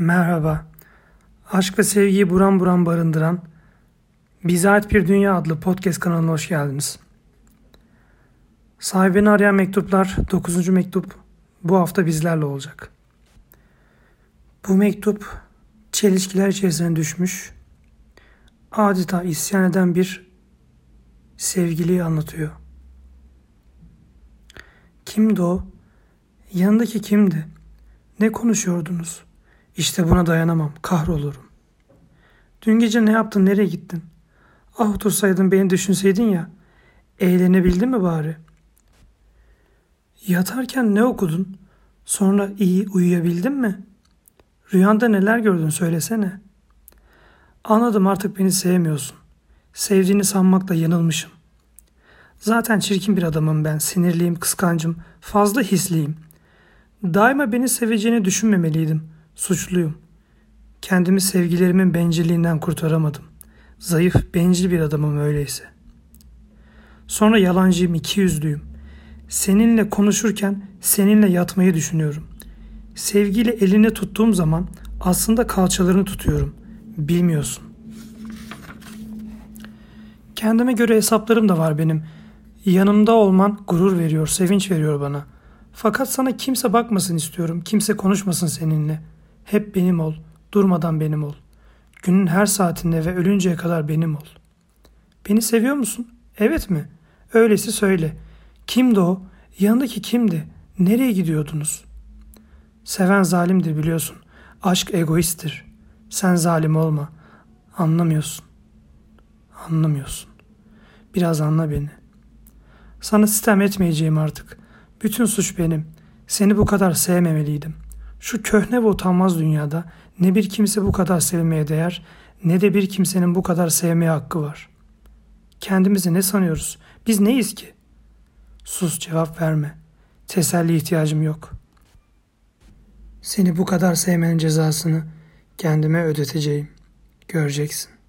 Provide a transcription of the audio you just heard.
Merhaba. Aşk ve sevgiyi buram buram barındıran Bize Ait Bir Dünya adlı podcast kanalına hoş geldiniz. Sahibini arayan mektuplar 9. mektup bu hafta bizlerle olacak. Bu mektup çelişkiler içerisine düşmüş, adeta isyan eden bir sevgiliyi anlatıyor. Kimdi o? Yanındaki kimdi? Ne konuşuyordunuz? İşte buna dayanamam, kahrolurum. Dün gece ne yaptın, nereye gittin? Ah otursaydın beni düşünseydin ya, eğlenebildin mi bari? Yatarken ne okudun? Sonra iyi uyuyabildin mi? Rüyanda neler gördün söylesene. Anladım artık beni sevmiyorsun. Sevdiğini sanmakla yanılmışım. Zaten çirkin bir adamım ben, sinirliyim, kıskancım, fazla hisliyim. Daima beni seveceğini düşünmemeliydim. Suçluyum. Kendimi sevgilerimin bencilliğinden kurtaramadım. Zayıf, bencil bir adamım öyleyse. Sonra yalancıyım, iki yüzlüyüm. Seninle konuşurken seninle yatmayı düşünüyorum. Sevgiyle elini tuttuğum zaman aslında kalçalarını tutuyorum. Bilmiyorsun. Kendime göre hesaplarım da var benim. Yanımda olman gurur veriyor, sevinç veriyor bana. Fakat sana kimse bakmasın istiyorum. Kimse konuşmasın seninle. Hep benim ol. Durmadan benim ol. Günün her saatinde ve ölünceye kadar benim ol. Beni seviyor musun? Evet mi? Öylesi söyle. Kimdi o? Yanındaki kimdi? Nereye gidiyordunuz? Seven zalimdir biliyorsun. Aşk egoisttir. Sen zalim olma. Anlamıyorsun. Anlamıyorsun. Biraz anla beni. Sana sistem etmeyeceğim artık. Bütün suç benim. Seni bu kadar sevmemeliydim. Şu köhne ve utanmaz dünyada ne bir kimse bu kadar sevmeye değer ne de bir kimsenin bu kadar sevmeye hakkı var. Kendimizi ne sanıyoruz? Biz neyiz ki? Sus cevap verme. Teselli ihtiyacım yok. Seni bu kadar sevmenin cezasını kendime ödeteceğim. Göreceksin.